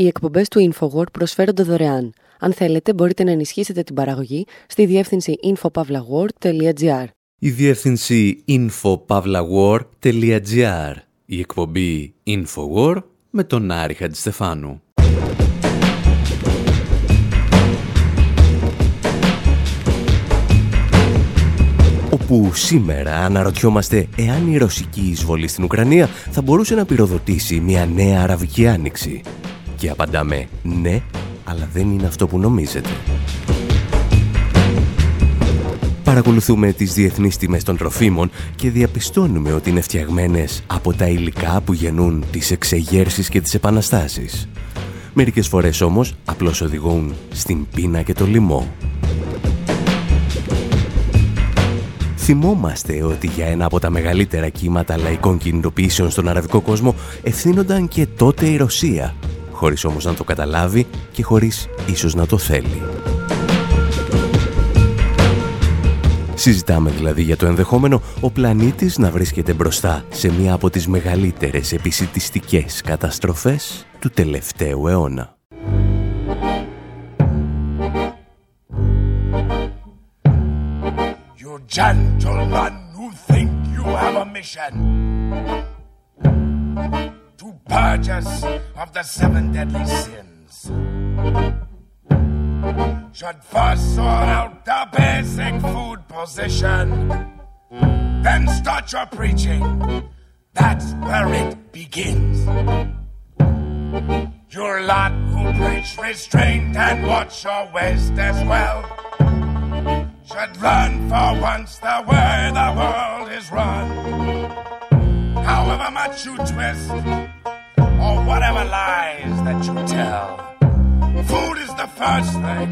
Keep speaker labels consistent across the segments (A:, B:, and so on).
A: Οι εκπομπές του InfoWord προσφέρονται δωρεάν. Αν θέλετε, μπορείτε να ενισχύσετε την παραγωγή στη διεύθυνση infopavlagor.gr.
B: Η διεύθυνση infopavlagor.gr. Η εκπομπή InfoWord με τον Άρη Χατζηστεφάνου. όπου σήμερα αναρωτιόμαστε εάν η ρωσική εισβολή στην Ουκρανία θα μπορούσε να πυροδοτήσει μια νέα αραβική άνοιξη. Και απαντάμε ναι, αλλά δεν είναι αυτό που νομίζετε. Παρακολουθούμε τις διεθνείς τιμές των τροφίμων και διαπιστώνουμε ότι είναι φτιαγμένες από τα υλικά που γεννούν τις εξεγέρσεις και τις επαναστάσεις. Μερικές φορές όμως απλώς οδηγούν στην πείνα και το λοιμό. Θυμόμαστε ότι για ένα από τα μεγαλύτερα κύματα λαϊκών κινητοποιήσεων στον αραβικό κόσμο ευθύνονταν και τότε η Ρωσία, χωρίς όμως να το καταλάβει και χωρίς ίσως να το θέλει. Συζητάμε δηλαδή για το ενδεχόμενο ο πλανήτης να βρίσκεται μπροστά σε μία από τις μεγαλύτερες επισητιστικές καταστροφές του τελευταίου αιώνα. gentlemen who think you have a mission to purge us of the seven deadly sins should first sort out the basic food position, then start your preaching. That's where it begins. Your lot who preach restraint and watch your waist as well should learn for once the way the world is run. However much you twist, or whatever lies that you tell, food is the first thing.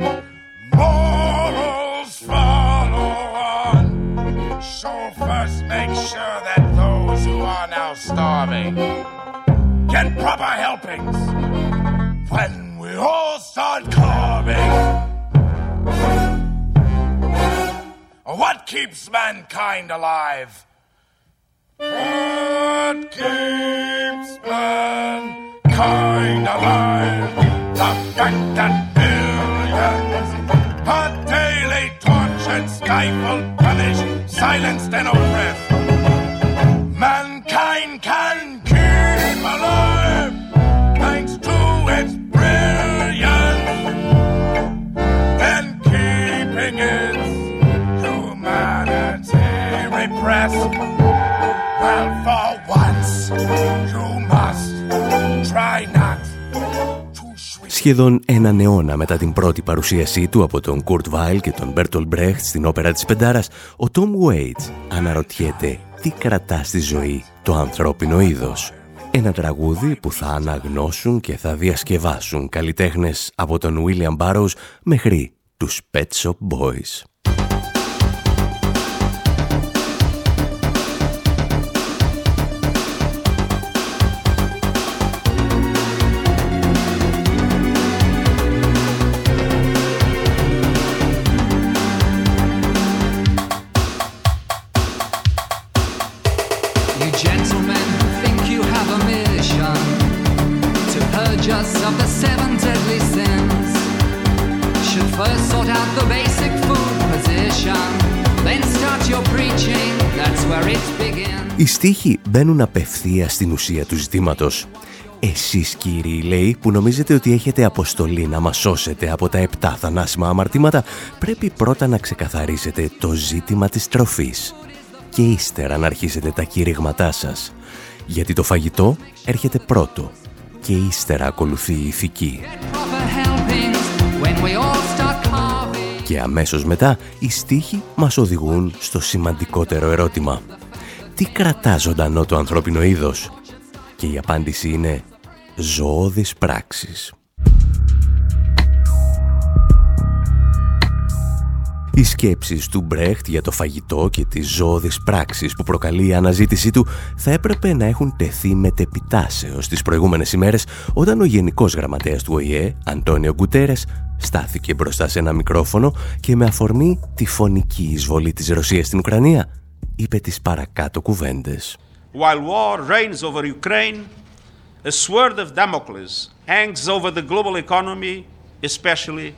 B: Morals follow on. So first make sure that those who are now starving get proper helpings when we all start carving. What keeps mankind alive? What keeps mankind alive? The fact that billions are daily tortured, stifled, punished, silenced, and oppressed. Mankind can Σχεδόν έναν αιώνα μετά την πρώτη παρουσίασή του από τον Κουρτ Βάιλ και τον Μπέρτολ Μπρέχτ στην όπερα της Πεντάρας, ο Τόμ Waits αναρωτιέται τι κρατά στη ζωή το ανθρώπινο είδος. Ένα τραγούδι που θα αναγνώσουν και θα διασκευάσουν καλλιτέχνες από τον William Burroughs μέχρι τους Pet Shop Boys. Οι στίχοι μπαίνουν απευθεία στην ουσία του ζητήματος. Εσείς κύριοι λέει που νομίζετε ότι έχετε αποστολή να μας σώσετε από τα επτά θανάσιμα αμαρτήματα πρέπει πρώτα να ξεκαθαρίσετε το ζήτημα της τροφής και ύστερα να αρχίσετε τα κήρυγματά σας γιατί το φαγητό έρχεται πρώτο και ύστερα ακολουθεί η ηθική. Και αμέσως μετά οι στίχοι μας οδηγούν στο σημαντικότερο ερώτημα τι κρατά ζωντανό το ανθρώπινο είδος; Και η απάντηση είναι ζωώδεις πράξεις. Οι σκέψεις του Μπρέχτ για το φαγητό και τις ζώδεις πράξεις που προκαλεί η αναζήτησή του θα έπρεπε να έχουν τεθεί μετεπιτάσεως τις προηγούμενες ημέρες όταν ο Γενικός Γραμματέας του ΟΗΕ, Αντώνιο Γκουτέρες, στάθηκε μπροστά σε ένα μικρόφωνο και με αφορμή τη φωνική εισβολή της Ρωσίας στην Ουκρανία είπε τις παρακάτω κουβέντες.
C: While war reigns over Ukraine, A sword of Damocles hangs over the global economy, especially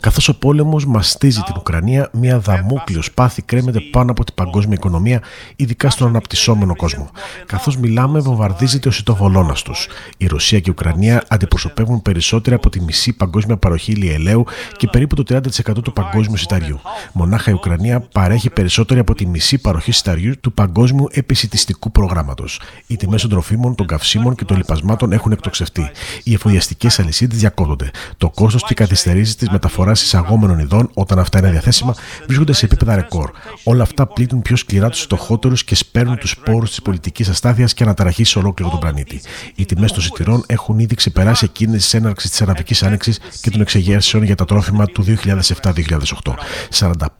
D: Καθώς ο πόλεμος μαστίζει την Ουκρανία, μια δαμόκλειος πάθη κρέμεται πάνω από την παγκόσμια οικονομία, ειδικά στον αναπτυσσόμενο κόσμο. Καθώς μιλάμε, βομβαρδίζεται ο σιτοβολώνα τους. Η Ρωσία και η Ουκρανία αντιπροσωπεύουν περισσότερα από τη μισή παγκόσμια παροχή ηλιελαίου και περίπου το 30% του παγκόσμιου σιταριού. Μονάχα η Ουκρανία παρέχει περισσότερη από τη μισή παροχή σιταριού του παγκόσμιου επισητιστικού προγράμματος. Οι τιμές των τροφίμων, των καυσίμων και των λοιπασμάτων έχουν εκτοξευτεί. Οι εφοδιαστικές αλυσίδες διακόπτονται. Το κόστος και καθυστερήσεις της μεταφοράς εισαγόμενων ειδών όταν αυτά είναι διαθέσιμα βρίσκονται σε επίπεδα ρεκόρ. Όλα αυτά πλήττουν πιο σκληρά τους φτωχότερους και σπέρνουν τους πόρους της πολιτικής αστάθειας και αναταραχής σε ολόκληρο τον πλανήτη. Οι τιμές των σιτηρών έχουν ήδη ξεπεράσει εκείνες της έναρξης της Αραβικής Άνοιξης και των εξεγέρσεων για τα τρόφιμα του 2007-2008.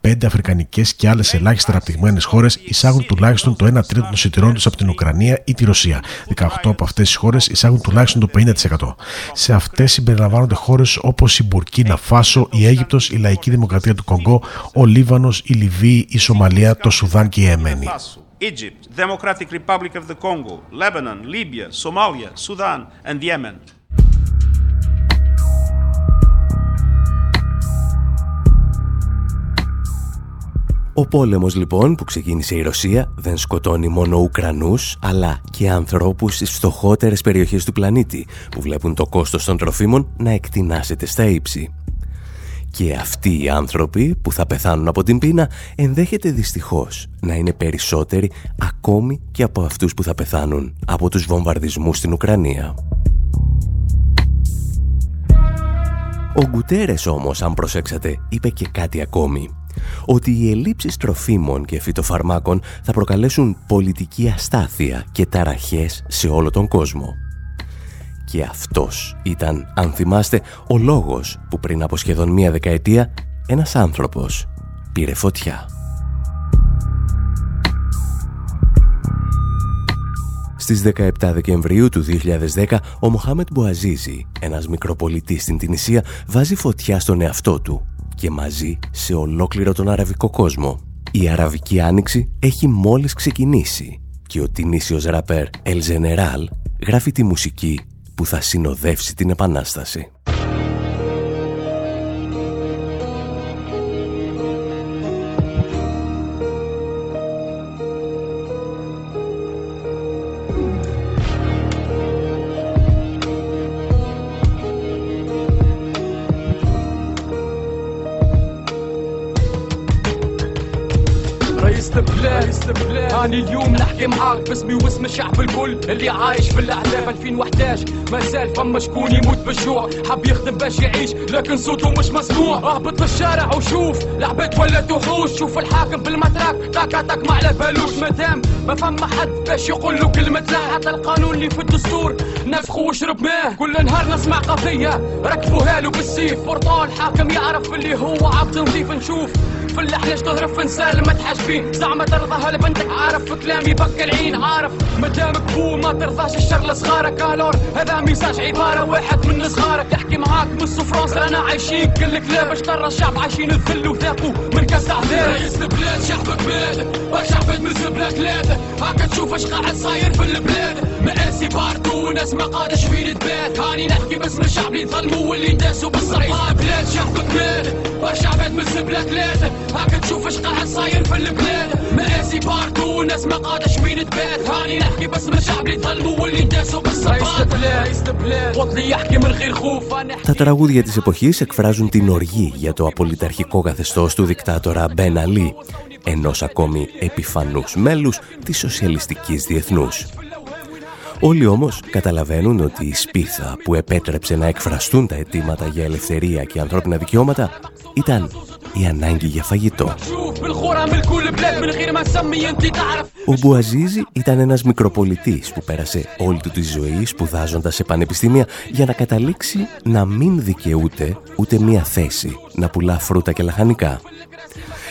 D: 45 αφρικανικές και άλλες ελάχιστα αναπτυγμένες χώρες εισάγουν τουλάχιστον το 1 τρίτο των σιτηρών τους από την Ουκρανία ή τη Ρωσία. 18 από αυτές τις χώρες εισάγουν τουλάχιστον το 50%. Σε αυτές συμπεριλαμβάνονται χώρες όπως η Μπουρκίνα Φάσο, η Αίγυπτος, η Λαϊκή Δημοκρατία του Κονγκό, ο Λίβανος, η Λιβύη, η Σομαλία, το Σουδάν και η Εμένη. Egypt, Democratic Republic of the Congo, Lebanon, Libya, Somalia, Sudan and Yemen.
B: Ο πόλεμος λοιπόν που ξεκίνησε η Ρωσία δεν σκοτώνει μόνο Ουκρανούς αλλά και ανθρώπους στις φτωχότερες περιοχές του πλανήτη που βλέπουν το κόστος των τροφίμων να εκτινάσεται στα ύψη. Και αυτοί οι άνθρωποι που θα πεθάνουν από την πείνα ενδέχεται δυστυχώς να είναι περισσότεροι ακόμη και από αυτούς που θα πεθάνουν από τους βομβαρδισμούς στην Ουκρανία. Ο Γκουτέρες όμως, αν προσέξατε, είπε και κάτι ακόμη ότι οι ελλείψεις τροφίμων και φυτοφαρμάκων θα προκαλέσουν πολιτική αστάθεια και ταραχές σε όλο τον κόσμο. Και αυτός ήταν, αν θυμάστε, ο λόγος που πριν από σχεδόν μία δεκαετία ένας άνθρωπος πήρε φωτιά. Στις 17 Δεκεμβρίου του 2010, ο Μοχάμετ Μπουαζίζη, ένας μικροπολιτής στην Τινησία, βάζει φωτιά στον εαυτό του και μαζί σε ολόκληρο τον αραβικό κόσμο. Η Αραβική Άνοιξη έχει μόλις ξεκινήσει και ο τινήσιος ραπέρ El General γράφει τη μουσική που θα συνοδεύσει την Επανάσταση.
E: معاك باسمي واسم الشعب الكل اللي عايش في الاعلام 2011 ما زال فما شكون يموت بالجوع حب يخدم باش يعيش لكن صوته مش مسموع. اهبط للشارع وشوف العباد ولا تحوش شوف الحاكم بالمتراك تاك تاك ما على بالوش. مادام ما فما حد باش يقول له كلمة لا حتى القانون اللي في الدستور. نفخه وشرب ماه كل نهار نسمع قضية. ركبوها له بالسيف برطال حاكم يعرف اللي هو عبد نظيف نشوف في اللحلش تهرب في نسال ما تحاجبين زعما ترضى لبنتك عارف في كلامي بك العين. عارف مدامك بو ما ترضاش الشر لصغارك. الور هذا ميساج عبارة واحد من صغارك. يحكي معاك من فرنسا أنا عايشين كل كلاب. باش ترى الشعب عايشين الذل وذاقوا من كاس عذاب رئيس البلاد شعبك مات برشا عباد من زبلة ثلاثة هاكا تشوف اش قاعد صاير في البلاد. مآسي باردو ناس ما قادش فين تبات. هاني نحكي باسم الشعب اللي ظلموا واللي داسوا بالصريح بلاد شعبك مات برشا عباد من زبلة ثلاثة هاكا تشوف اش قاعد صاير في البلاد مآسي باردو ناس ما قادش فين تبات هاني نحكي باسم الشعب اللي ظلموا واللي داسوا بالصريح وطني يحكي من غير خوف
B: Τα τραγούδια της εποχής εκφράζουν την οργή για το απολυταρχικό καθεστώς του δικτάτορα Μπεν Αλή, ενός ακόμη επιφανούς μέλους της σοσιαλιστικής διεθνούς. Όλοι όμως καταλαβαίνουν ότι η σπίθα που επέτρεψε να εκφραστούν τα αιτήματα για ελευθερία και ανθρώπινα δικαιώματα ήταν η ανάγκη για φαγητό. Ο Μπουαζίζη ήταν ένας μικροπολιτής που πέρασε όλη του τη ζωή σπουδάζοντας σε πανεπιστήμια για να καταλήξει να μην δικαιούται ούτε μία θέση να πουλά φρούτα και λαχανικά.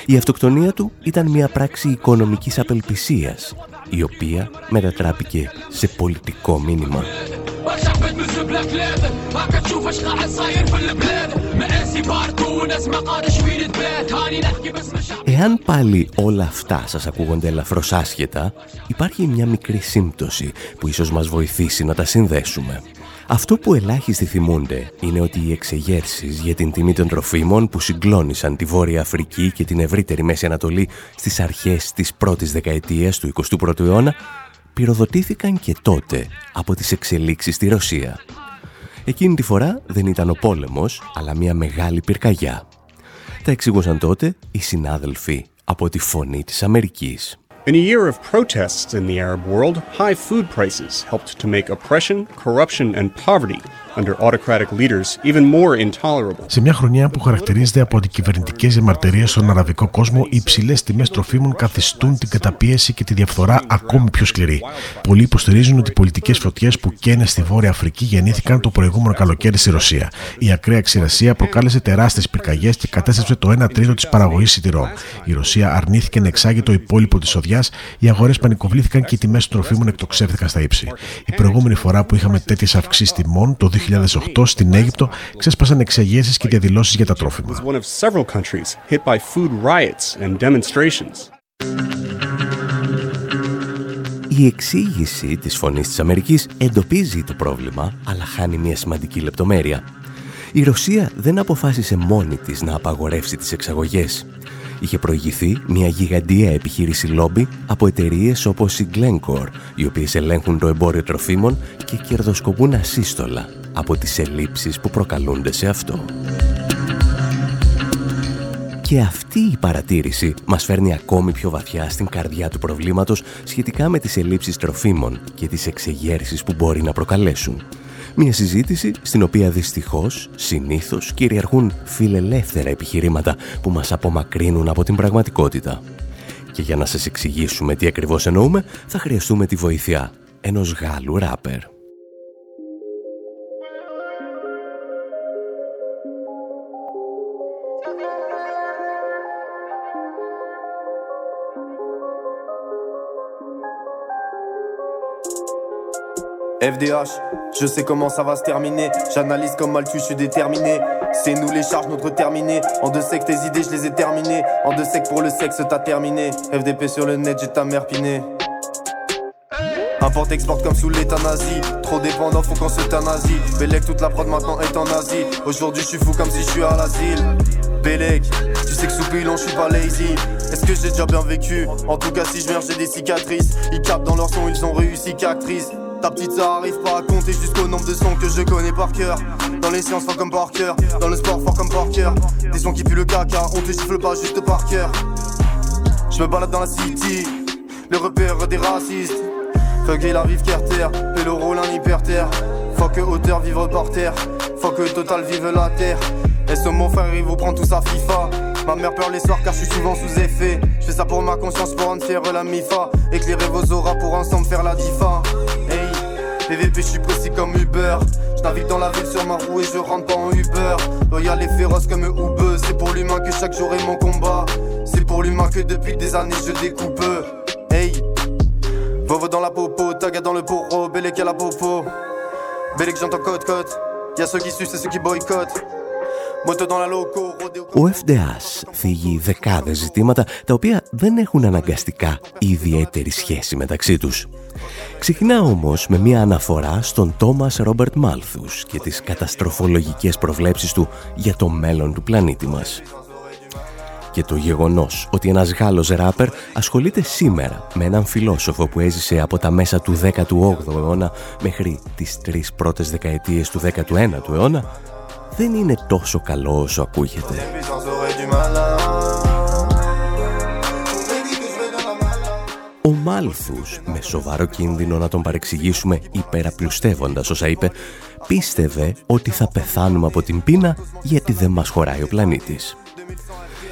B: Η αυτοκτονία του ήταν μια πράξη οικονομικής απελπισίας η οποία μετατράπηκε σε πολιτικό μήνυμα. Εάν πάλι όλα αυτά σας ακούγονται ελαφρώς άσχετα, υπάρχει μια μικρή σύμπτωση που ίσως μας βοηθήσει να τα συνδέσουμε. Αυτό που ελάχιστοι θυμούνται είναι ότι οι εξεγέρσεις για την τιμή των τροφίμων που συγκλώνησαν τη Βόρεια Αφρική και την ευρύτερη Μέση Ανατολή στις αρχές της πρώτης δεκαετίας του 21ου αιώνα πυροδοτήθηκαν και τότε από τις εξελίξεις στη Ρωσία. Εκείνη τη φορά δεν ήταν ο πόλεμος, αλλά μια μεγάλη πυρκαγιά. Τα εξηγούσαν τότε οι συνάδελφοι από τη Φωνή της Αμερικής.
F: In a year of protests in the Arab world, high food prices helped to make oppression, corruption, and poverty under autocratic leaders even more intolerable.
D: Σε μια χρονιά που χαρακτηρίζεται από αντικυβερνητικές διαμαρτυρίες στον αραβικό κόσμο, οι υψηλές τιμές τροφίμων καθιστούν την καταπίεση και τη διαφθορά ακόμη πιο σκληρή. Πολλοί υποστηρίζουν ότι οι πολιτικές φωτιές που καίνε στη Βόρεια Αφρική γεννήθηκαν το προηγούμενο καλοκαίρι στη Ρωσία. Η ακραία ξηρασία προκάλεσε τεράστιες πυρκαγιές και κατέστρεψε το 1 τρίτο της παραγωγής σιτηρών. Η Ρωσία αρνήθηκε να εξάγει το υπόλοιπο της οδιά, οι αγορές πανικοβλήθηκαν και οι τιμές των τροφίμων εκτοξεύθηκαν στα ύψη. Η προηγούμενη φορά που είχαμε τέτοιες αυξήσεις τιμών, το 2008 στην Αίγυπτο ξέσπασαν εξαγγέσεις και διαδηλώσεις για τα τρόφιμα.
B: Η εξήγηση της φωνής της Αμερικής εντοπίζει το πρόβλημα, αλλά χάνει μια σημαντική λεπτομέρεια. Η Ρωσία δεν αποφάσισε μόνη της να απαγορεύσει τις εξαγωγές. Είχε προηγηθεί μια γιγαντία επιχείρηση λόμπι από εταιρείες όπως η Glencore, οι οποίες ελέγχουν το εμπόριο τροφίμων και κερδοσκοπούν ασύστολα από τις ελλείψεις που προκαλούνται σε αυτό. Και αυτή η παρατήρηση μας φέρνει ακόμη πιο βαθιά στην καρδιά του προβλήματος σχετικά με τις ελλείψεις τροφίμων και τις εξεγέρσεις που μπορεί να προκαλέσουν. Μια συζήτηση στην οποία δυστυχώς, συνήθως, κυριαρχούν φιλελεύθερα επιχειρήματα που μας απομακρύνουν από την πραγματικότητα. Και για να σας εξηγήσουμε τι ακριβώς εννοούμε, θα χρειαστούμε τη βοήθεια ενός Γάλλου ράπερ.
G: FDH, je sais comment ça va se terminer. J'analyse comme mal tu, je suis déterminé. C'est nous les charges, notre terminé. En deux secs, tes idées, je les ai terminées. En deux secs pour le sexe, t'as terminé. FDP sur le net, j'ai ta mère pinée. Importe, exporte comme sous nazi. Trop dépendant, faut qu'on s'euthanasie. Bélec, toute la prod maintenant est en Asie. Aujourd'hui, je suis fou comme si je suis à l'asile. Bélec, tu sais que sous pilon, je suis pas lazy. Est-ce que j'ai déjà bien vécu? En tout cas, si je meurs, j'ai des cicatrices. Ils capent dans leur son, ils ont réussi qu'actrice. Ta petite ça arrive pas à compter jusqu'au nombre de sons que je connais par cœur. Dans les sciences fort comme par cœur, dans le sport fort comme par cœur. Des sons qui puent le caca, on te gifle pas juste par cœur. Je me balade dans la city, le repère des racistes. Fuck la vive Carter, et le rôle un hyper-terre. Que hauteur vivre par terre, que total vive la terre. Et ce mon frère il vous prend tout sa FIFA? Ma mère peur les soirs car je suis souvent sous effet. Je fais ça pour ma conscience pour en faire la mifa. Éclairer vos auras pour ensemble faire la difa. PVP, je suis précis comme Uber. Je dans la ville sur ma roue et je rentre pas en Uber. Loyal et féroce comme Uber. C'est pour l'humain que chaque jour est mon combat. C'est pour l'humain que depuis des années je découpe. Hey, Vovo dans la popo, taga dans le poro, Bélec à la popo. Bélec j'entends côte-côte. Y'a ceux qui sucent et ceux qui boycottent.
B: Ο FDAS θίγει δεκάδες ζητήματα τα οποία δεν έχουν αναγκαστικά ιδιαίτερη σχέση μεταξύ τους. Ξεκινά όμως με μια αναφορά στον Τόμας Ρόμπερτ Μάλθους και τις καταστροφολογικές προβλέψεις του για το μέλλον του πλανήτη μας. Και το γεγονός ότι ένας Γάλλος ράπερ ασχολείται σήμερα με έναν φιλόσοφο που έζησε από τα μέσα του 18ου αιώνα μέχρι τις τρεις πρώτες δεκαετίες του 19ου αιώνα δεν είναι τόσο καλό όσο ακούγεται. Ο Μάλθους, με σοβαρό κίνδυνο να τον παρεξηγήσουμε υπεραπλουστεύοντας όσα είπε, πίστευε ότι θα πεθάνουμε από την πείνα γιατί δεν μας χωράει ο πλανήτης.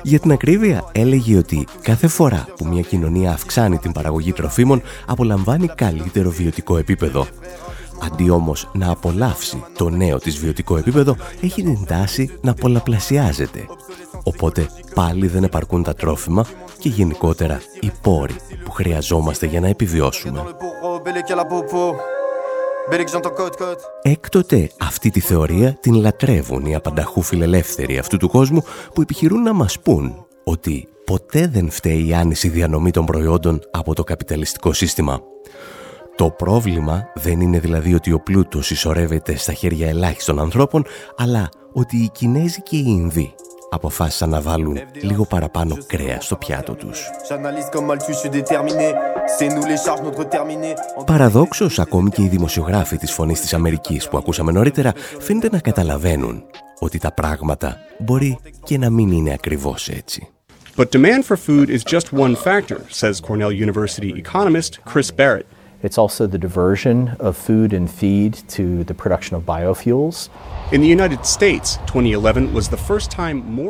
B: Για την ακρίβεια έλεγε ότι κάθε φορά που μια κοινωνία αυξάνει την παραγωγή τροφίμων απολαμβάνει καλύτερο βιωτικό επίπεδο. Αντί όμως να απολαύσει το νέο της βιωτικό επίπεδο, έχει την τάση να πολλαπλασιάζεται. Οπότε πάλι δεν επαρκούν τα τρόφιμα και γενικότερα οι πόροι που χρειαζόμαστε για να επιβιώσουμε. Έκτοτε αυτή τη θεωρία την λατρεύουν οι απανταχού φιλελεύθεροι αυτού του κόσμου που επιχειρούν να μας πούν ότι ποτέ δεν φταίει η άνηση διανομή των προϊόντων από το καπιταλιστικό σύστημα. Το πρόβλημα δεν είναι δηλαδή ότι ο πλούτος ισορεύεται στα χέρια ελάχιστων ανθρώπων, αλλά ότι οι Κινέζοι και οι Ινδοί αποφάσισαν να βάλουν λίγο παραπάνω κρέα στο πιάτο τους. Παραδόξως, ακόμη και οι δημοσιογράφοι της Φωνής της Αμερικής που ακούσαμε νωρίτερα φαίνεται να καταλαβαίνουν ότι τα πράγματα μπορεί και να μην είναι ακριβώς έτσι.
F: But demand for food is just one factor, says Cornell University economist Chris Barrett.
H: It's also the diversion of food and feed to the production of biofuels.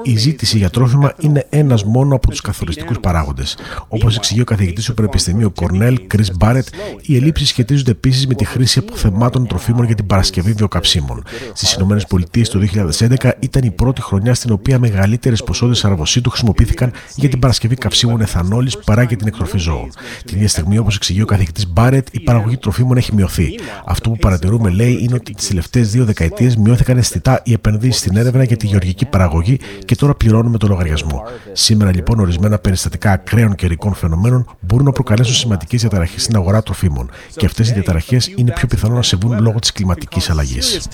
D: Η ζήτηση για τρόφιμα είναι ένας μόνο από τους καθοριστικούς παράγοντες. Όπως εξηγεί ο καθηγητής του Πανεπιστημίου Κορνέλ, Κρι Μπάρετ, οι ελλείψεις σχετίζονται επίσης με τη χρήση αποθεμάτων τροφίμων για την παρασκευή βιοκαψίμων. Στις ΗΠΑ το 2011 ήταν η πρώτη χρονιά στην οποία μεγαλύτερες ποσότητες αραβοσίτου χρησιμοποιήθηκαν για την παρασκευή καυσίμων εθανόλης παρά για την εκτροφή ζώων. Την ίδια στιγμή, όπως εξηγεί ο καθηγητής Μπάρετ, η παραγωγή τροφίμων έχει μειωθεί. Αυτό που παρατηρούμε, λέει, είναι ότι τις τελευταίες δύο δεκαετίες μειώθηκαν αυξήθηκαν αισθητά οι επενδύσεις στην έρευνα για τη γεωργική παραγωγή και τώρα πληρώνουμε το λογαριασμό. Σήμερα λοιπόν ορισμένα περιστατικά ακραίων καιρικών φαινομένων μπορούν να προκαλέσουν σημαντικές διαταραχές στην αγορά τροφίμων και αυτές οι διαταραχές είναι πιο πιθανό να συμβούν λόγω της κλιματικής αλλαγής.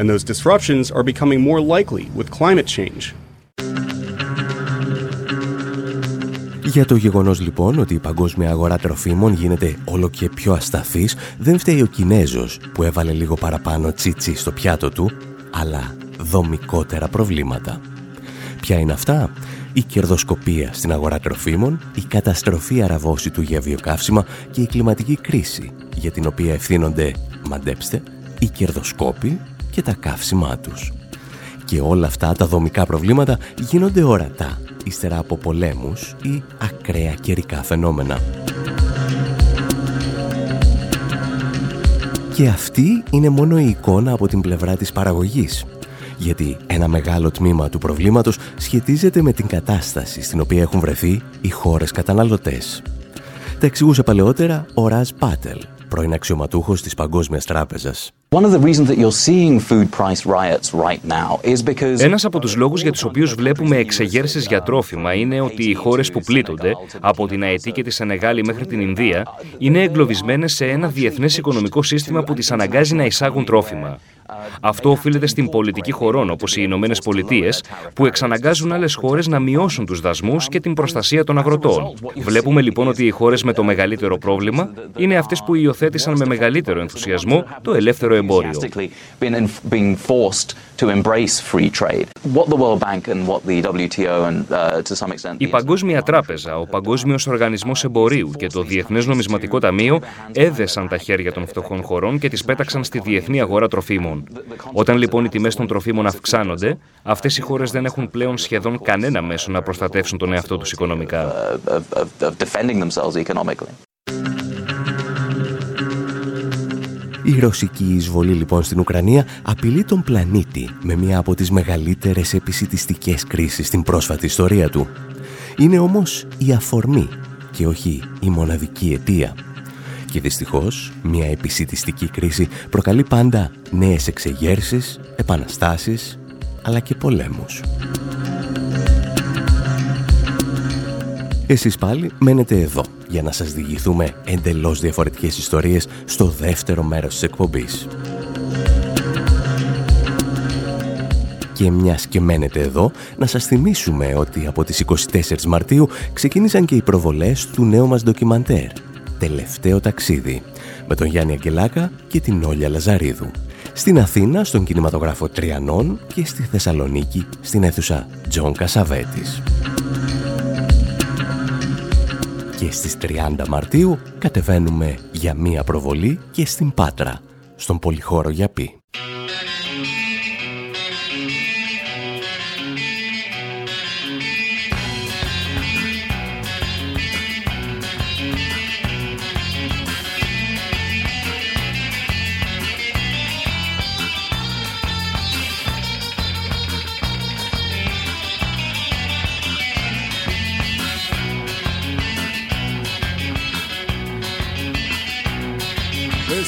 D: And those disruptions are becoming more likely with climate change.
B: Για το γεγονός λοιπόν ότι η παγκόσμια αγορά τροφίμων γίνεται όλο και πιο ασταθής δεν φταίει ο Κινέζος που έβαλε λίγο παραπάνω τσίτσι στο πιάτο του, αλλά δομικότερα προβλήματα. Ποια είναι αυτά; Η κερδοσκοπία στην αγορά τροφίμων, η καταστροφή αραβόσιτου για βιοκαύσιμα και η κλιματική κρίση, για την οποία ευθύνονται, μαντέψτε, οι κερδοσκόποι και τα καύσιμά τους. Και όλα αυτά τα δομικά προβλήματα γίνονται ορατά ύστερα από πολέμους ή ακραία καιρικά φαινόμενα. Και αυτή είναι μόνο η εικόνα από την πλευρά της παραγωγής. Γιατί ένα μεγάλο τμήμα του προβλήματος σχετίζεται με την κατάσταση στην οποία έχουν βρεθεί οι χώρες καταναλωτές. Τα εξηγούσε παλαιότερα ο Ραζ Πάτελ, πρώην αξιωματούχος της Παγκόσμιας Τράπεζας.
I: Ένας από τους λόγους για τους οποίους βλέπουμε εξεγέρσεις για τρόφιμα είναι ότι οι χώρες που πλήττονται, από την Αετή και τη Σενεγάλη μέχρι την Ινδία, είναι εγκλωβισμένες σε ένα διεθνές οικονομικό σύστημα που τις αναγκάζει να εισάγουν τρόφιμα. Αυτό οφείλεται στην πολιτική χωρών όπως οι Ηνωμένες Πολιτείες, που εξαναγκάζουν άλλες χώρες να μειώσουν τους δασμούς και την προστασία των αγροτών. Βλέπουμε λοιπόν ότι οι χώρες με το μεγαλύτερο πρόβλημα είναι αυτές που υιοθέτησαν με μεγαλύτερο ενθουσιασμό το ελεύθερο εμπόριο. Η Παγκόσμια Τράπεζα, ο Παγκόσμιος Οργανισμός Εμπορίου και το Διεθνές Νομισματικό Ταμείο έδεσαν τα χέρια των φτωχών χωρών και τις πέταξαν στη διεθνή αγορά τροφίμων. Όταν λοιπόν οι τιμές των τροφίμων αυξάνονται, αυτές οι χώρες δεν έχουν πλέον σχεδόν κανένα μέσο να προστατεύσουν τον εαυτό τους οικονομικά.
B: Η ρωσική εισβολή λοιπόν στην Ουκρανία απειλεί τον πλανήτη με μια από τις μεγαλύτερες επισητιστικές κρίσεις στην πρόσφατη ιστορία του. Είναι όμως η αφορμή και όχι η μοναδική αιτία. Και δυστυχώς μια επισητιστική κρίση προκαλεί πάντα νέες εξεγέρσεις, επαναστάσεις αλλά και πολέμους. Εσείς πάλι μένετε εδώ για να σας διηγηθούμε εντελώς διαφορετικές ιστορίες στο δεύτερο μέρος της εκπομπής. Και μιας και μένετε εδώ, να σας θυμίσουμε ότι από τις 24 Μαρτίου ξεκίνησαν και οι προβολές του νέου μας ντοκιμαντέρ «Τελευταίο ταξίδι» με τον Γιάννη Αγγελάκα και την Όλια Λαζαρίδου. Στην Αθήνα, στον κινηματογράφο Τριανόν και στη Θεσσαλονίκη, στην αίθουσα Τζον Κασαβέτης και στις 30 Μαρτίου κατεβαίνουμε για μία προβολή και στην Πάτρα, στον Πολυχώρο Γιαπή.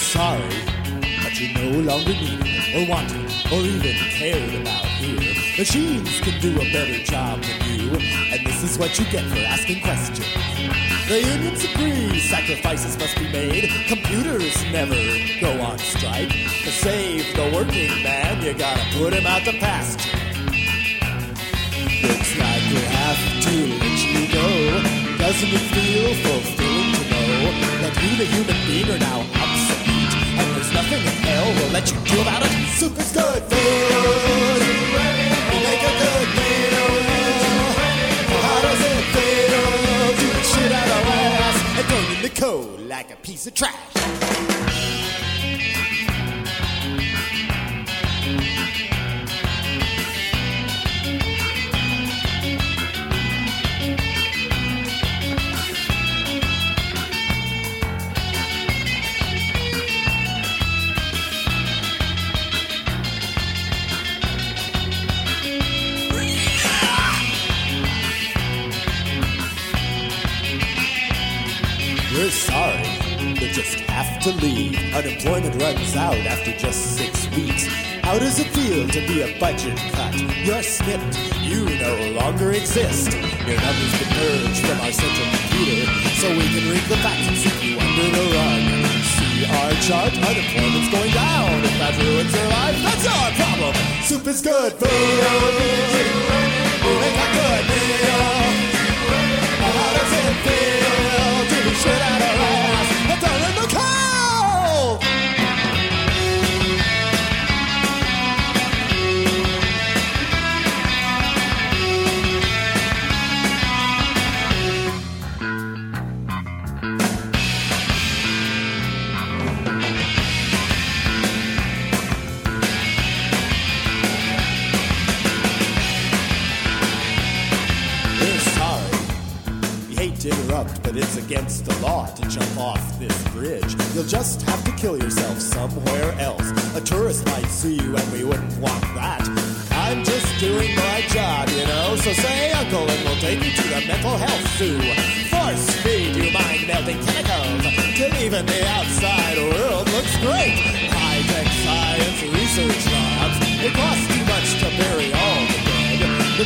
J: Sorry, but you're no longer needed or wanted or even cared about here. Machines can do a better job than you, and this is what you get for asking questions. The unions agree sacrifices must be made. Computers never go on strike. To save the working man, you gotta put him out to pasture. Looks like we have to let you go. Doesn't it feel fulfilling to know that you, the human being, are now obsolete? Nothing in hell will let you do about it. Soup good food. You make a good meal. How does it feel to the shit out of ass and thrown in the cold like a piece of trash? We're sorry, you just have to leave. Unemployment runs out after just six weeks. How does it feel to be a budget cut? You're snipped, you no longer exist. Your numbers purged from our central computer, so we can read the facts and sweep you under the rug. See our chart, unemployment's going down. If that ruins your life, that's our problem. Soup is good food. We make a good meal. How does it feel it's against the law to jump off this bridge. You'll just have to kill yourself somewhere else. A tourist might see you, and we wouldn't want that. I'm just doing my job, you know. So say uncle, and we'll take you to the mental health zoo. Force feed you mind melting chemicals till even the outside world looks great. High tech science research labs. It costs too much to bury all the dead. The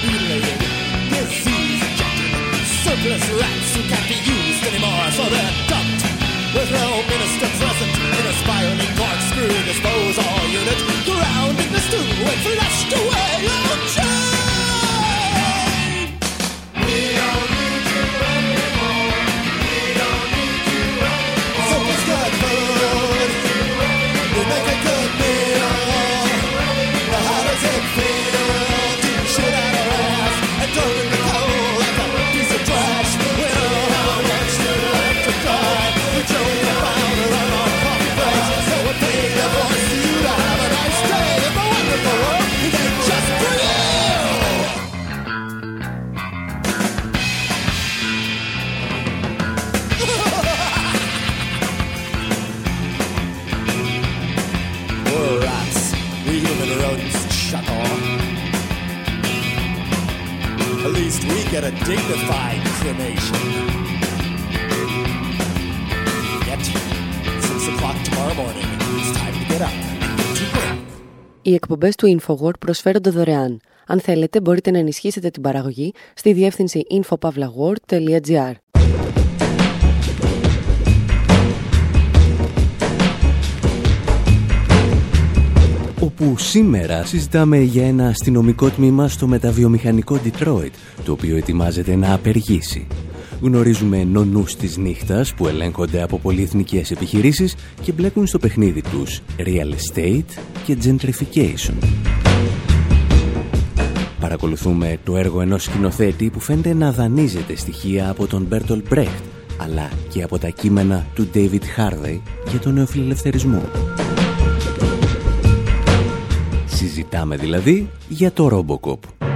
A: Οι εκπομπές του InfoWord προσφέρονται δωρεάν. Αν θέλετε, μπορείτε να ενισχύσετε την παραγωγή στη διεύθυνση infopavlagor.gr.
B: όπου σήμερα συζητάμε για ένα αστυνομικό τμήμα στο μεταβιομηχανικό Detroit, το οποίο ετοιμάζεται να απεργήσει. Γνωρίζουμε νονούς της νύχτας που ελέγχονται από πολυεθνικές επιχειρήσεις και μπλέκουν στο παιχνίδι τους real estate και gentrification. Παρακολουθούμε το έργο ενός σκηνοθέτη που φαίνεται να δανείζεται στοιχεία από τον Μπέρτολ Μπρέχτ, αλλά και από τα κείμενα του David Harvey για τον νεοφιλελευθερισμό. Συζητάμε δηλαδή για το Robocop.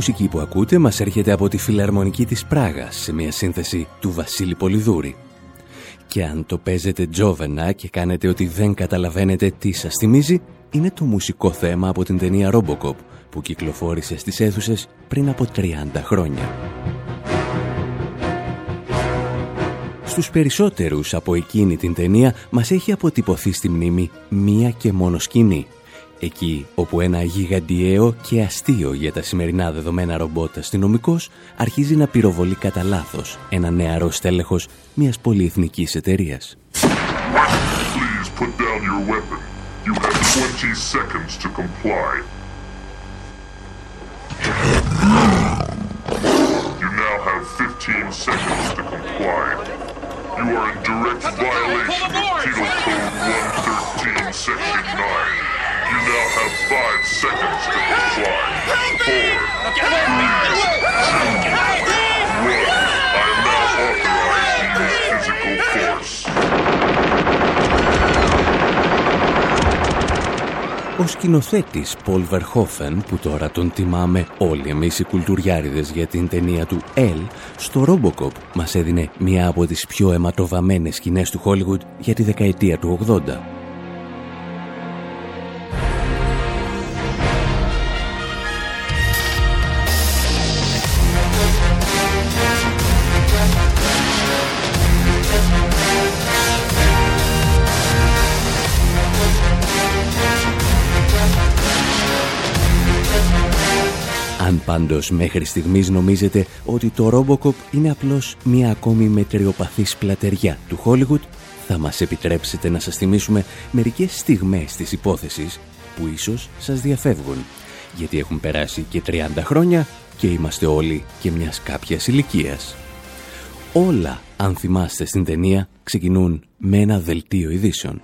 B: Μουσική που ακούτε μας έρχεται από τη φιλαρμονική της Πράγας σε μια σύνθεση του Βασίλη Πολυδούρη. Και αν το παίζετε τζόβενα και κάνετε ότι δεν καταλαβαίνετε τι σας θυμίζει, είναι το μουσικό θέμα από την ταινία Robocop που κυκλοφόρησε στις αίθουσες πριν από 30 χρόνια. Στους περισσότερους από εκείνη την ταινία μας έχει αποτυπωθεί στη μνήμη μία και μόνο σκηνή – Εκεί όπου ένα γιγαντιαίο και αστείο για τα σημερινά δεδομένα ρομπότ αστυνομικός αρχίζει να πυροβολεί κατά λάθος ένα νεαρό στέλεχος μιας πολυεθνικής εταιρείας. You are in direct violation of Penal Code 113, Section 9. You now have five seconds to comply. Four, three, two, one. I am now authorized to use physical force. Ο σκηνοθέτης Πολ Βερχόφεν, που τώρα τον τιμάμε όλοι εμείς οι κουλτουριάριδες για την ταινία του «Ελ», στο Robocop μας έδινε μία από τις πιο αιματοβαμένες σκηνές του Hollywood για τη δεκαετία του 80. Πάντως μέχρι στιγμής νομίζετε ότι το Robocop είναι απλώς μια ακόμη μετριοπαθής πλατεριά του Hollywood, θα μας επιτρέψετε να σας θυμίσουμε μερικές στιγμές της υπόθεσης που ίσως σας διαφεύγουν, γιατί έχουν περάσει και 30 χρόνια και είμαστε όλοι και μιας κάποιας ηλικίας. Όλα, αν θυμάστε στην ταινία, ξεκινούν με ένα δελτίο ειδήσεων.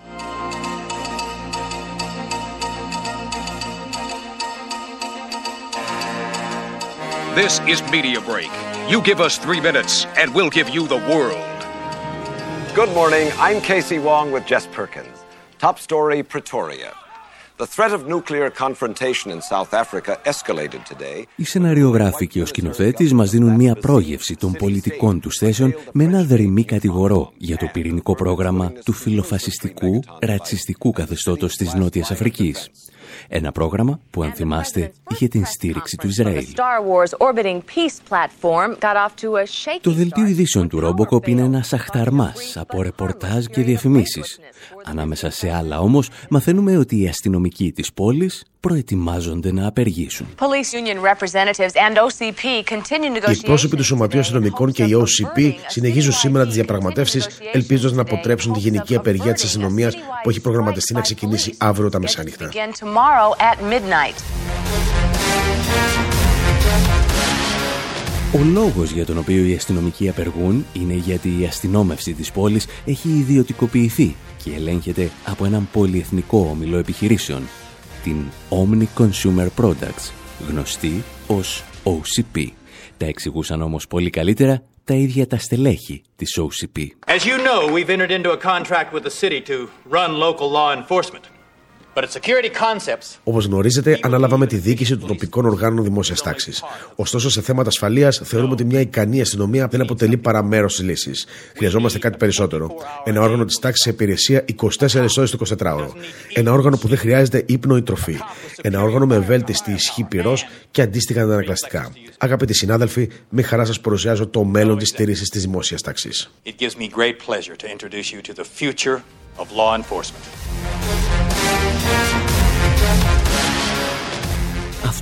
K: This is Media Break. You give us three minutes, and we'll give you the world.
L: Good morning. I'm Casey Wong with Jess Perkins. Top story Pretoria. The threat of nuclear confrontation in South Africa escalated today.
B: Οι σεναριογράφοι και ο σκηνοθέτης μας δίνουν μια πρόγευση των πολιτικών του θέσεων με ένα δρυμή κατηγορό για το πυρηνικό πρόγραμμα του φιλοφασιστικού, ρατσιστικού καθεστώτος της Νότιας Αφρικής. Ένα πρόγραμμα που, αν θυμάστε, είχε την στήριξη του Ισραήλ. Το δελτίο ειδήσεων του Ρόμποκοπ είναι ένα αχταρμάς από ρεπορτάζ και διαφημίσεις. Ανάμεσα σε άλλα όμως, μαθαίνουμε ότι οι αστυνομικοί της πόλης προετοιμάζονται να απεργήσουν.
D: Οι εκπρόσωποι του Σωματείου Αστυνομικών και η OCP συνεχίζουν σήμερα τις διαπραγματεύσεις, ελπίζοντας να αποτρέψουν τη γενική απεργία της αστυνομίας που έχει προγραμματιστεί να ξεκινήσει αύριο τα μεσάνυχτα.
B: Ο λόγος για τον οποίο οι αστυνομικοί απεργούν είναι γιατί η αστυνόμευση της πόλης έχει ιδιωτικοποιηθεί και ελέγχεται από έναν πολυεθνικό όμιλο επιχειρήσεων, την Omni Consumer Products, γνωστή ως OCP. Τα εξηγούσαν όμως πολύ καλύτερα τα ίδια τα στελέχη της OCP. As you know, we've entered into a contract with the city to run local law enforcement.
D: Όπως γνωρίζετε, ανάλαβαμε τη διοίκηση των τοπικών οργάνων δημόσιας τάξης. Ωστόσο, σε θέματα ασφαλείας, θεωρούμε ότι μια ικανή αστυνομία δεν αποτελεί παρά μέρος της λύσης. Χρειαζόμαστε κάτι περισσότερο. Ένα όργανο της τάξης σε υπηρεσία 24 ώρες το 24ωρο. Ένα όργανο που δεν χρειάζεται ύπνο ή τροφή. Ένα όργανο με ευέλτιστη ισχύ πυρός και αντίστοιχα αντανακλαστικά. Αγαπητοί συνάδελφοι, με χαρά σας παρουσιάζω το μέλλον της στήριξης της δημόσιας τάξης. of law enforcement.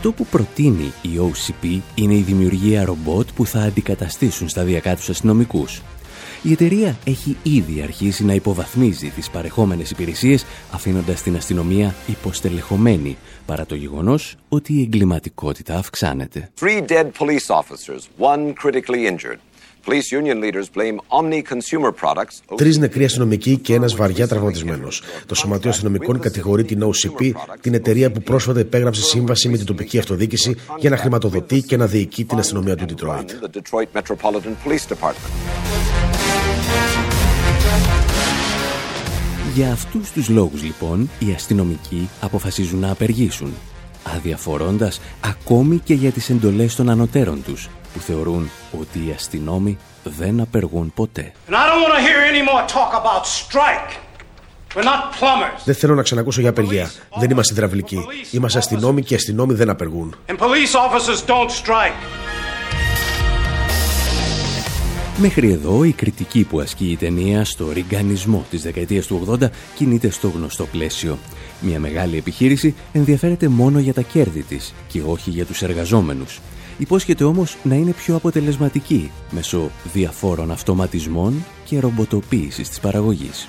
B: Αυτό που προτείνει η OCP είναι η δημιουργία ρομπότ που θα αντικαταστήσουν σταδιακά τους αστυνομικούς. Η εταιρεία έχει ήδη αρχίσει να υποβαθμίζει τις παρεχόμενες υπηρεσίες αφήνοντας την αστυνομία υποστελεχωμένη παρά το γεγονός ότι η εγκληματικότητα αυξάνεται.
L: Three dead police officers, one critically injured.
D: Τρεις νεκροί αστυνομικοί και ένας βαριά τραυματισμένος. Το Σωματείο Αστυνομικών κατηγορεί την OCP, την εταιρεία που πρόσφατα υπέγραψε σύμβαση με την τοπική αυτοδιοίκηση για να χρηματοδοτεί και να διοικεί την αστυνομία του Detroit.
B: Για αυτούς τους λόγους λοιπόν οι αστυνομικοί αποφασίζουν να απεργήσουν αδιαφορώντας ακόμη και για τις εντολές των ανωτέρων τους, που θεωρούν ότι οι αστυνόμοι δεν απεργούν ποτέ.
D: Δεν θέλω να ξανακούσω για απεργία. Δεν είμαστε υδραυλικοί. Είμαστε αστυνόμοι και οι αστυνόμοι δεν απεργούν.
B: Μέχρι εδώ η κριτική που ασκεί η ταινία στο ριγκανισμό της δεκαετίας του 80 κινείται στο γνωστό πλαίσιο. Μια μεγάλη επιχείρηση ενδιαφέρεται μόνο για τα κέρδη της και όχι για τους εργαζόμενους. Υπόσχεται όμως να είναι πιο αποτελεσματική μέσω διαφόρων αυτοματισμών και ρομποτοποίησης της παραγωγής.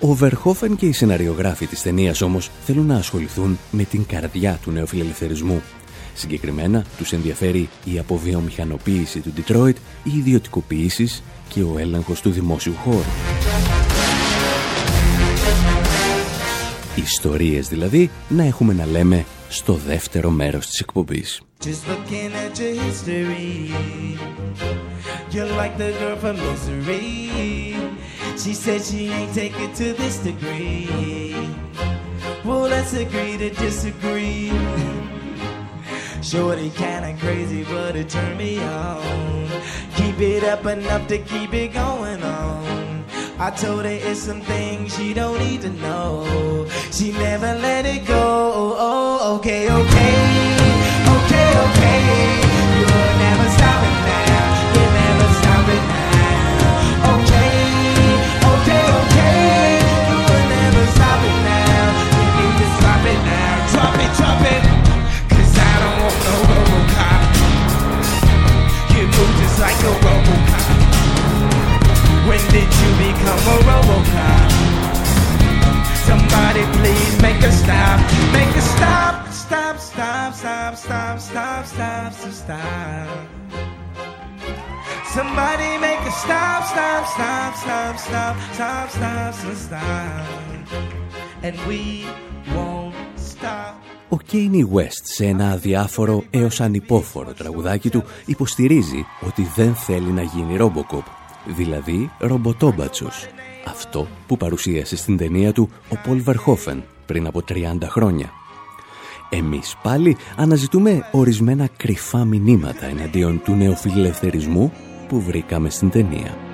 B: Ο Βερχόφεν και οι σεναριογράφοι της ταινίας όμως θέλουν να ασχοληθούν με την καρδιά του νεοφιλελευθερισμού. Συγκεκριμένα τους ενδιαφέρει η αποβιομηχανοποίηση του Detroit, οι ιδιωτικοποιήσεις και ο έλεγχος του δημόσιου χώρου. Ιστορίες δηλαδή να έχουμε να λέμε στο δεύτερο μέρος της εκπομπής. Just looking at your history. You're like the girl from misery. She said she ain't take it to this degree. Well, let's agree to disagree. Shorty kinda crazy, but it turned me on. Keep it up enough to keep it going on. I told her it's some things she don't need to know. She never let it go. Oh, okay, okay, okay, And we won't stop. Ο Κέινι West σε ένα αδιάφορο έως ανυπόφορο τραγουδάκι του υποστηρίζει ότι δεν θέλει να γίνει Robocop δηλαδή ρομποτόμπατσος. Αυτό που παρουσίασε στην ταινία του ο Πολ Βερχόφεν πριν από 30 χρόνια. Εμείς πάλι αναζητούμε ορισμένα κρυφά μηνύματα εναντίον του νεοφιλελευθερισμού που βρήκαμε στην ταινία.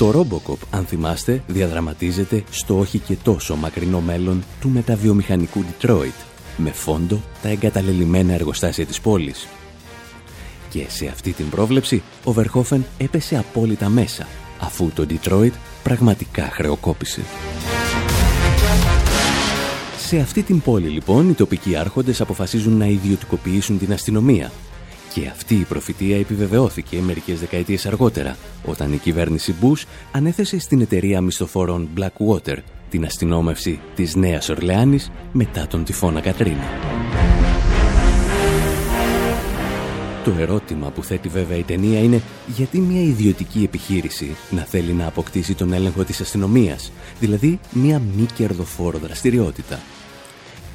B: Το Robocop, αν θυμάστε, διαδραματίζεται στο όχι και τόσο μακρινό μέλλον του μεταβιομηχανικού Detroit, με φόντο τα εγκαταλελειμμένα εργοστάσια της πόλης. Και σε αυτή την πρόβλεψη ο Βερχόφεν έπεσε απόλυτα μέσα, αφού το Detroit πραγματικά χρεοκόπησε. Σε αυτή την πόλη λοιπόν οι τοπικοί άρχοντες αποφασίζουν να ιδιωτικοποιήσουν την αστυνομία και αυτή η προφητεία επιβεβαιώθηκε μερικές δεκαετίες αργότερα, όταν η κυβέρνηση Bush ανέθεσε στην εταιρεία μισθοφόρων Blackwater την αστυνόμευση της Νέας Ορλεάνης μετά τον τυφώνα Κατρίνα. Το ερώτημα που θέτει βέβαια η ταινία είναι γιατί μια ιδιωτική επιχείρηση να θέλει να αποκτήσει τον έλεγχο της αστυνομίας, δηλαδή μια μη κερδοφόρο δραστηριότητα;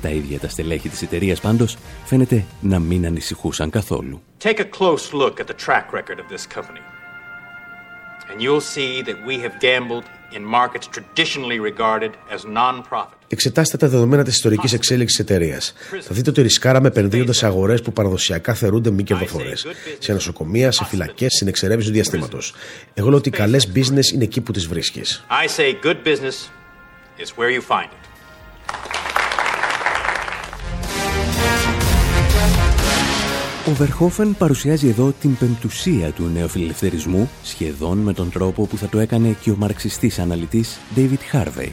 B: Τα ίδια τα στελέχη της εταιρείας πάντως φαίνεται να μην ανησυχούσαν καθόλου. Take a close look at the track record of this company. And you'll see that we have gambled Εξετάστε τα δεδομένα της ιστορικής εξέλιξης τη εταιρείας. Θα δείτε ότι ρισκάραμε επενδύοντας σε αγορές που παραδοσιακά θεωρούνται μη κερδοφορές. Σε νοσοκομεία, σε φυλακές, στην εξερεύνηση του διαστήματος. Εγώ λέω ότι καλές business είναι εκεί που τις βρίσκεις. Ο Βερχόφεν παρουσιάζει εδώ την πεμπτουσία του νεοφιλελευθερισμού σχεδόν με τον τρόπο που θα το έκανε και ο μαρξιστής αναλυτής David Harvey.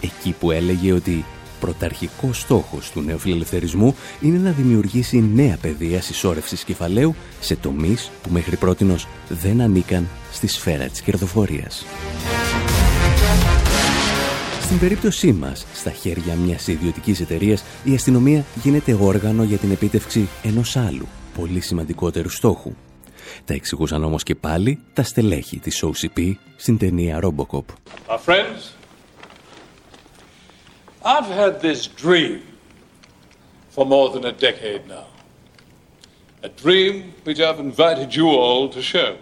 B: Εκεί που έλεγε ότι πρωταρχικός στόχος του νεοφιλελευθερισμού είναι να δημιουργήσει νέα πεδία συσσόρευσης κεφαλαίου σε τομείς που μέχρι πρότινος δεν ανήκαν στη σφαίρα της κερδοφορίας. Στην περίπτωσή μας, στα χέρια μιας ιδιωτικής εταιρείας, η αστυνομία γίνεται όργανο για την επίτευξη ενός άλλου, πολύ σημαντικότερου στόχου. Τα εξηγούσαν όμως και πάλι τα στελέχη της OCP στην ταινία Robocop. friends, I've had this dream for more than a decade now.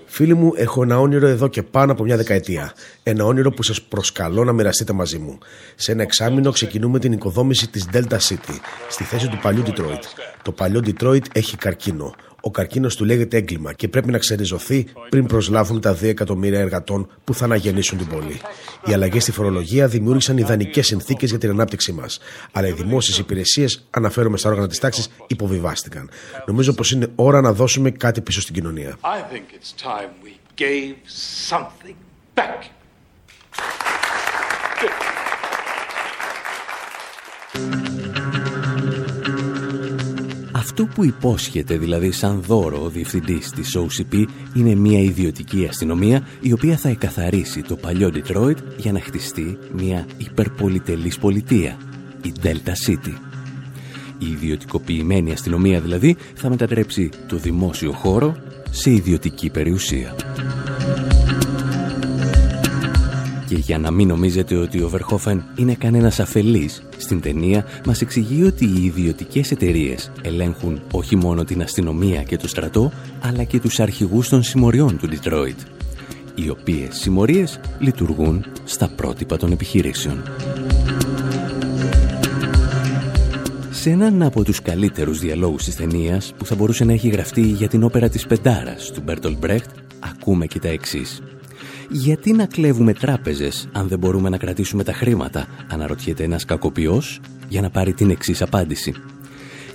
D: Φίλοι μου, έχω ένα όνειρο εδώ και πάνω από μια δεκαετία. Ένα όνειρο που σας προσκαλώ να μοιραστείτε μαζί μου. Σε ένα εξάμεινο ξεκινούμε την οικοδόμηση της Delta City, στη θέση του παλιού Detroit. Το παλιό Detroit έχει καρκίνο. Ο καρκίνος του λέγεται έγκλημα και πρέπει να ξεριζωθεί πριν προσλάβουν τα 2 εκατομμύρια εργατών που θα αναγεννήσουν την πόλη. Οι αλλαγές στη φορολογία δημιούργησαν ιδανικές συνθήκες για την ανάπτυξή μας. Αλλά οι δημόσιες υπηρεσίες, αναφέρομαι στα όργανα της τάξης, υποβιβάστηκαν. Νομίζω πως είναι ώρα να δώσουμε κάτι πίσω στην κοινωνία.
B: Αυτό που υπόσχεται δηλαδή σαν δώρο ο διευθυντής της OCP είναι μια ιδιωτική αστυνομία η οποία θα εκαθαρίσει το παλιό Detroit για να χτιστεί μια υπερπολιτελής πολιτεία, η Delta City. Η ιδιωτικοποιημένη αστυνομία δηλαδή θα μετατρέψει το δημόσιο χώρο σε ιδιωτική περιουσία. Και για να μην νομίζετε ότι ο Βερχόφεν είναι κανένας αφελής, στην ταινία μας εξηγεί ότι οι ιδιωτικές εταιρείες ελέγχουν όχι μόνο την αστυνομία και το στρατό, αλλά και τους αρχηγούς των συμμοριών του Ντιτρόιτ, οι οποίες συμμορίες λειτουργούν στα πρότυπα των επιχειρήσεων. Σε έναν από τους καλύτερους διαλόγους της ταινίας που θα μπορούσε να έχει γραφτεί για την όπερα της Πεντάρας του Μπέρτολ Μπρέχτ, ακούμε και τα εξής. Γιατί να κλέβουμε τράπεζες αν δεν μπορούμε να κρατήσουμε τα χρήματα, αναρωτιέται ένας κακοποιός για να πάρει την εξής απάντηση.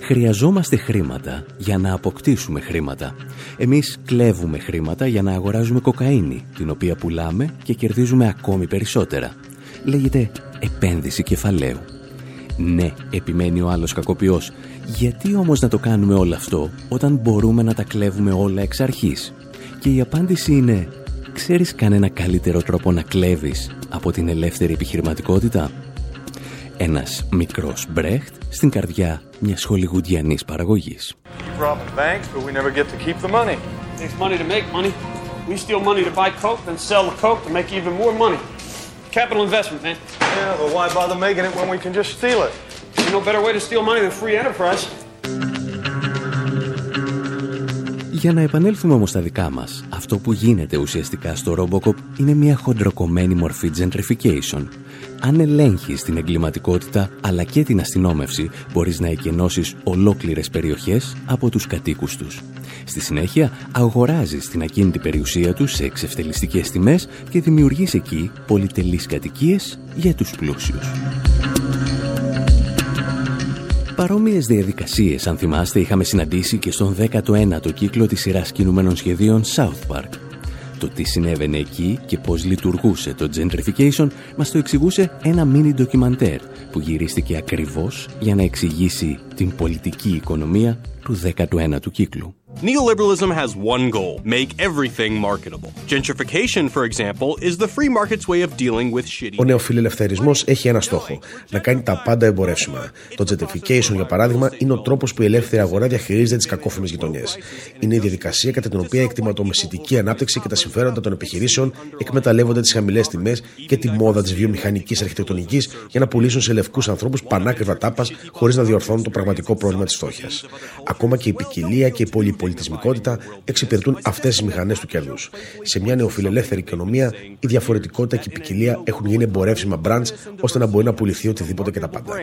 B: Χρειαζόμαστε χρήματα για να αποκτήσουμε χρήματα. Εμείς κλέβουμε χρήματα για να αγοράζουμε κοκαίνη, την οποία πουλάμε και κερδίζουμε ακόμη περισσότερα. Λέγεται επένδυση κεφαλαίου. Ναι, επιμένει ο άλλος κακοποιός. Γιατί όμως να το κάνουμε όλο αυτό όταν μπορούμε να τα κλέβουμε όλα εξ αρχής; Και η απάντηση είναι Ξέρεις ξέρει κανένα καλύτερο τρόπο να κλέβεις από την ελεύθερη επιχειρηματικότητα; Ένας μικρός Μπρέχτ στην καρδιά μιας χολιγουντιανής παραγωγής. Για να επανέλθουμε όμως στα δικά μας, αυτό που γίνεται ουσιαστικά στο Robocop είναι μια χοντροκομμένη μορφή gentrification. Αν ελέγχεις την εγκληματικότητα αλλά και την αστυνόμευση, μπορείς να εκενώσεις ολόκληρες περιοχές από τους κατοίκους τους. Στη συνέχεια, αγοράζεις την ακίνητη περιουσία τους σε εξευτελιστικές τιμές και δημιουργείς εκεί πολυτελείς κατοικίες για τους πλούσιους. Παρόμοιες διαδικασίες, αν θυμάστε, είχαμε συναντήσει και στον 19ο κύκλο της σειράς κινουμένων σχεδίων South Park. Το τι συνέβαινε εκεί και πώς λειτουργούσε το gentrification μας το εξηγούσε ένα μίνι ντοκιμαντέρ που γυρίστηκε ακριβώς για να εξηγήσει την πολιτική οικονομία του 19ου κύκλου. Neoliberalism has one goal make everything marketable. Gentrification, for example, is the free market's way of dealing with shitty. Ο νεοφιλελευθερισμός έχει ένα στόχο: να κάνει τα πάντα εμπορεύσιμα. Το gentrification, για παράδειγμα, είναι ο τρόπος που η ελεύθερη αγορά διαχειρίζεται τις κακόφημες γειτονιές. Είναι η διαδικασία κατά την οποία η εκτιματομεσητική ανάπτυξη και τα συμφέροντα των επιχειρήσεων εκμεταλλεύονται τις χαμηλές τιμές και τη μόδα της βιομηχανικής αρχιτεκτονικής για να πουλήσουν σε λευκούς ανθρώπους πανάκριβα τάπας χωρίς να διορθώνουν το πραγματικό πρόβλημα της φτώχειας. Ακόμα και η ποικιλία και η πολυπολιτική πολιτισμικότητα εξυπηρετούν αυτές τις μηχανές του κέρδου. Σε μια νεοφιλελεύθερη οικονομία, η διαφορετικότητα και η ποικιλία έχουν γίνει εμπορεύσιμα μπραντς ώστε να μπορεί να πουληθεί οτιδήποτε και τα πάντα.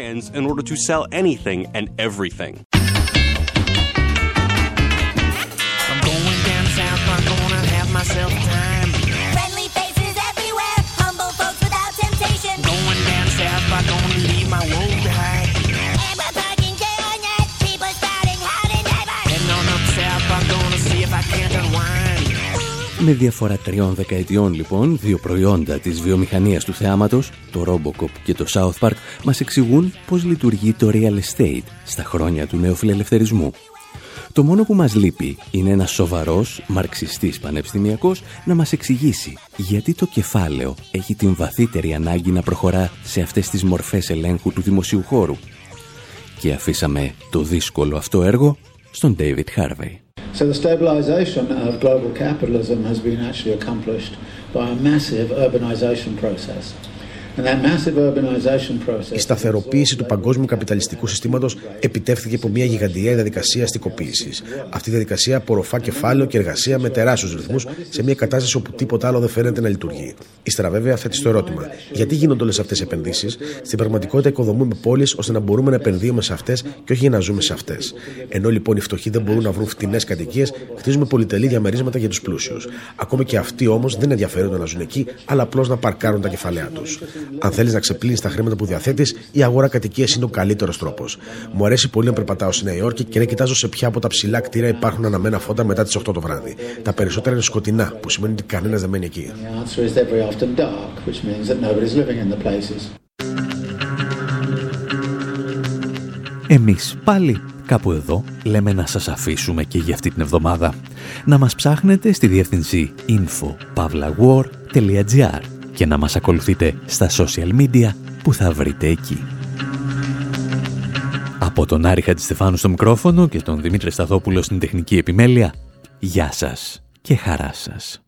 B: Με διαφορά τριών δεκαετιών λοιπόν, δύο προϊόντα της βιομηχανίας του θεάματος, το Robocop και το South Park, μας εξηγούν πώς λειτουργεί το real estate στα χρόνια του νεοφιλελευθερισμού. Το μόνο που μας λείπει είναι ένας σοβαρός μαρξιστής πανεπιστημιακός να μας εξηγήσει γιατί το κεφάλαιο έχει την βαθύτερη ανάγκη να προχωρά σε αυτές τις μορφές ελέγχου του δημοσίου χώρου. Και αφήσαμε το δύσκολο αυτό έργο στον David Harvey. So the stabilization of global capitalism has been actually accomplished by a massive urbanization process.
M: Η σταθεροποίηση του παγκόσμιου καπιταλιστικού συστήματος επιτεύχθηκε από μια γιγαντιαία διαδικασία αστικοποίησης. Αυτή η διαδικασία απορροφά κεφάλαιο και εργασία με τεράστιους ρυθμούς σε μια κατάσταση όπου τίποτα άλλο δεν φαίνεται να λειτουργεί. Ύστερα, βέβαια, θέτει το ερώτημα: Γιατί γίνονται όλες αυτές οι επενδύσεις; Στην πραγματικότητα, οικοδομούμε πόλεις ώστε να μπορούμε να επενδύουμε σε αυτές και όχι για να ζούμε σε αυτές. Ενώ λοιπόν οι φτωχοί δεν μπορούν να βρουν φτηνές κατοικίες, χτίζουμε πολυτελή διαμερίσματα για τους πλούσιους. Ακόμη και αυτοί όμως δεν ενδιαφέρονται να ζουν εκεί, αλλά απλώς να παρκάρουν τα κεφαλαία τους. Αν θέλεις να ξεπλύνεις τα χρήματα που διαθέτεις, η αγορά κατοικίας είναι ο καλύτερος τρόπος. Μου αρέσει πολύ να περπατάω στη Νέα Υόρκη και να κοιτάζω σε ποια από τα ψηλά κτίρια υπάρχουν αναμένα φώτα μετά τις 8 το βράδυ. Τα περισσότερα είναι σκοτεινά, που σημαίνει ότι κανένας δεν μένει εκεί.
N: Εμείς πάλι κάπου εδώ λέμε να σας αφήσουμε και για αυτή την εβδομάδα. Να μας ψάχνετε στη διεύθυνση info.pavlawar.gr και να μας ακολουθείτε στα social media που θα βρείτε εκεί. Από τον Άρη Χατζηστεφάνου στο μικρόφωνο και τον Δημήτρη Σταθόπουλο στην τεχνική επιμέλεια, γεια σας και χαρά σας.